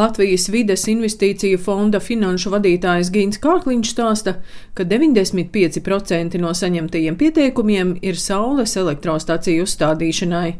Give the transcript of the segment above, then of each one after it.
Latvijas vides investīciju fonda finanšu vadītājs Gīns Kārkliņš stāsta, ka 95% no saņemtajiem pieteikumiem ir saules elektrostaciju uzstādīšanai.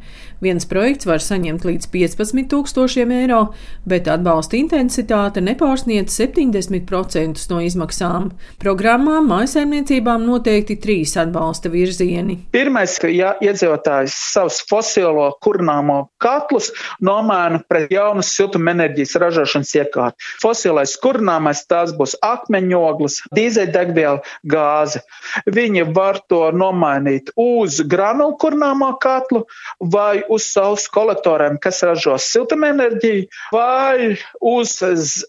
Viens projekts var saņemt līdz 15 tūkstošiem eiro, bet atbalsta intensitāte nepārsniedz 70% no izmaksām. Programmā maisaimniecībām noteikti trīs atbalsta virzieni. Pirmais, ja iedzīvotājs savus fosilo kurnāmo katlus nomaina pret jaunas siltumenerģijas ražošanas iekārtu. Fosilais kurināmais tās būs akmeņoglis, dīzeļdegviela, gāze. Viņi var to nomainīt uz granulu kurināmo katlu vai uz saules kolektoriem, kas ražo siltumenerģiju, vai uz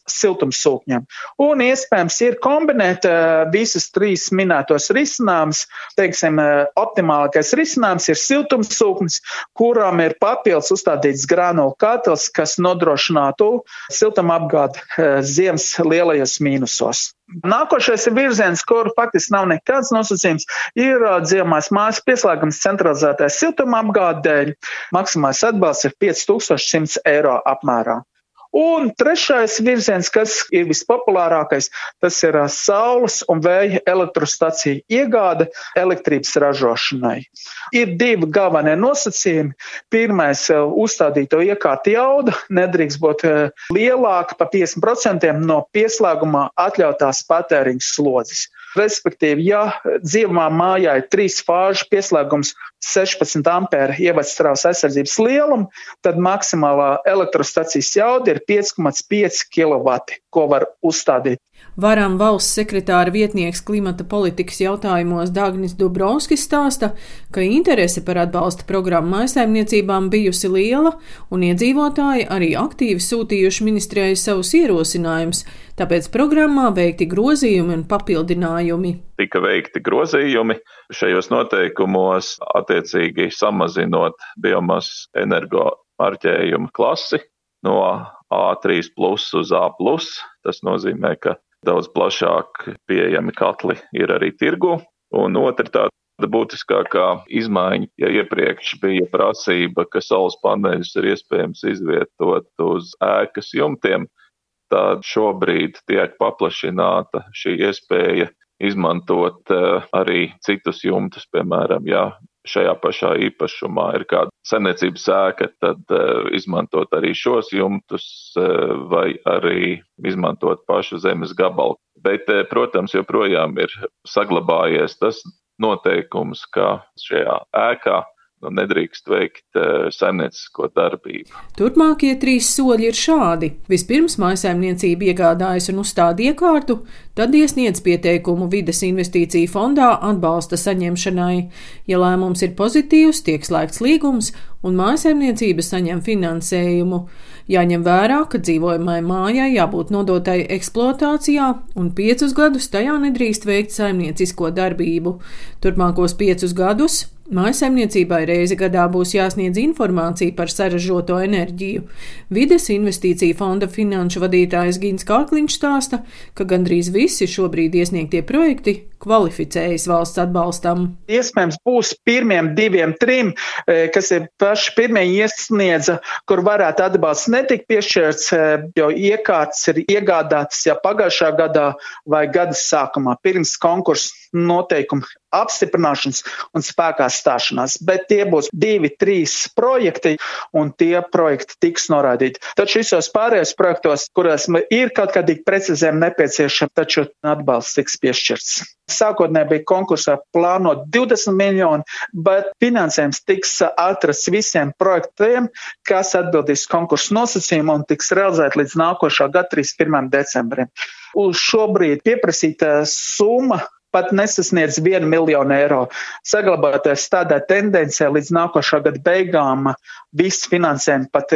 siltumsūkņiem. Un iespējams ir kombinēt uh, visas trīs minētos risinājumus. Teiksim, uh, optimālākais risinājums ir siltumsūknis, kuram ir papildus uzstādīts granulu katls, kas nodrošinātu siltumapgāde eh, ziemas lielajos mīnusos. Nākošais ir virziens, kur faktiski nav nekāds nosacījums, ir eh, dziemās mājas pieslēgums centralizētais siltumapgāde dēļ. Maksimālais atbalsts ir 5100 eiro apmērā. Un trešais virziens, kas ir vispopulārākais, tas ir saules un vēja elektrostacija iegāde elektrības ražošanai. Ir divi galvenie nosacījumi. Pirmais - uzstādīto iekārtu jauda nedrīkst būt lielāka par 50% no pieslēgumā atļautās patēriņa slodzes. Respektīvi, ja dzīvumā mājā ir trīs fāžu pieslēgums 16 ampēra ievadsstrāvas aizsardzības lielumu, tad maksimālā elektrostacijas jauda ir 5,5 kW, ko var uzstādīt. Varam valsts sekretāra vietnieks klimata politikas jautājumos Dagnis Dubrovskis stāsta, ka interese par atbalsta programmu maisaimniecībām bijusi liela, un iedzīvotāji arī aktīvi sūtījuši ministrijai savus ierosinājumus, tāpēc programmā veikti grozījumi un papildinājumi. Tika veikti grozījumi šajos noteikumos, attiecīgi samazinot biomasas energo marķējumu klasi no A3 plus uz A. Tas nozīmē, ka daudz plašāk pieejami katli ir arī tirgu. Un otra tāda būtiskākā izmaiņa, ja iepriekš bija prasība, ka saules paneļus ir iespējams izvietot uz ēkas jumtiem, tad šobrīd tiek paplašināta šī iespēja izmantot uh, arī citus jumtus, piemēram, ja šajā pašā īpašumā ir kāda saimniecības ēka, tad uh, izmantot arī šos jumtus uh, vai arī izmantot pašu zemes gabalu. Bet, uh, protams, joprojām ir saglabājies tas noteikums, ka šajā ēkā nu, nedrīkst veikt uh, saimniecisko darbību. Turpmākie trīs soļi ir šādi. Vispirms mājsaimniecība iegādājas un uzstāda iekārtu, tad iesniedz pieteikumu vides investīciju fondā atbalsta saņemšanai. Ja lēmums ir pozitīvs, tiek slēgts līgums un mājsaimniecība saņem finansējumu. Jāņem vērā, ka dzīvojamai mājai jābūt nodotai eksploatācijā un piecus gadus tajā nedrīkst veikt saimniecisko darbību. Turpmākos piecus gadus Mājasemniecībai reizi gadā būs jāsniedz informācija par saražoto enerģiju. Vides investīcija fonda finanšu vadītājs Gins Kārkliņš stāsta, ka gandrīz visi šobrīd iesniegtie projekti kvalificējas valsts atbalstam. Iespējams, būs pirmiem diviem, trim, e, kas ir paši pirmie iesniedza, kur varētu atbalsts netikt piešķirts, e, jo iekārtas ir iegādātas jau pagājušā gadā vai gada sākumā pirms konkursa noteikumu apstiprināšanas un spēkā stāšanās, bet tie būs divi, trīs projekti, un tie projekti tiks noraidīti. Taču visos pārējos projektos, kurās ir kaut kādīgi precizējumi nepieciešami, taču atbalsts tiks piešķirts. Sākotnēji bija konkursā plānot 20 miljoni, bet finansējums tiks atrasts visiem projektiem, kas atbildīs konkursu nosacījumu un tiks realizēt līdz nākošā gada 31. decembrim. Uz šobrīd pieprasītā summa pat nesasniedz 1 miljonu eiro. Saglabāties tādā tendencē līdz nākošā gada beigām, viss finansējums pat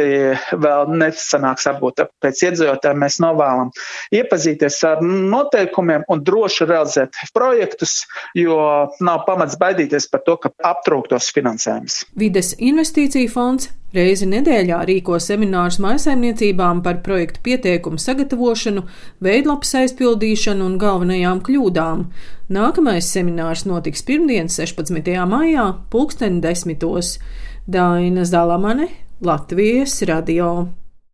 vēl nesanāks apgūt. Pēc iedzīvotājiem mēs novēlam iepazīties ar noteikumiem un droši realizēt projektus, jo nav pamats baidīties par to, ka aptrūktos finansējums. Vides investīcija fonds Reizi nedēļā rīko seminārus maisaimniecībām par projektu pieteikumu sagatavošanu, veidlapas aizpildīšanu un galvenajām kļūdām. Nākamais seminārs notiks pirmdien, 16. maijā, pulksten desmitos. Daina Zalamane, Latvijas radio.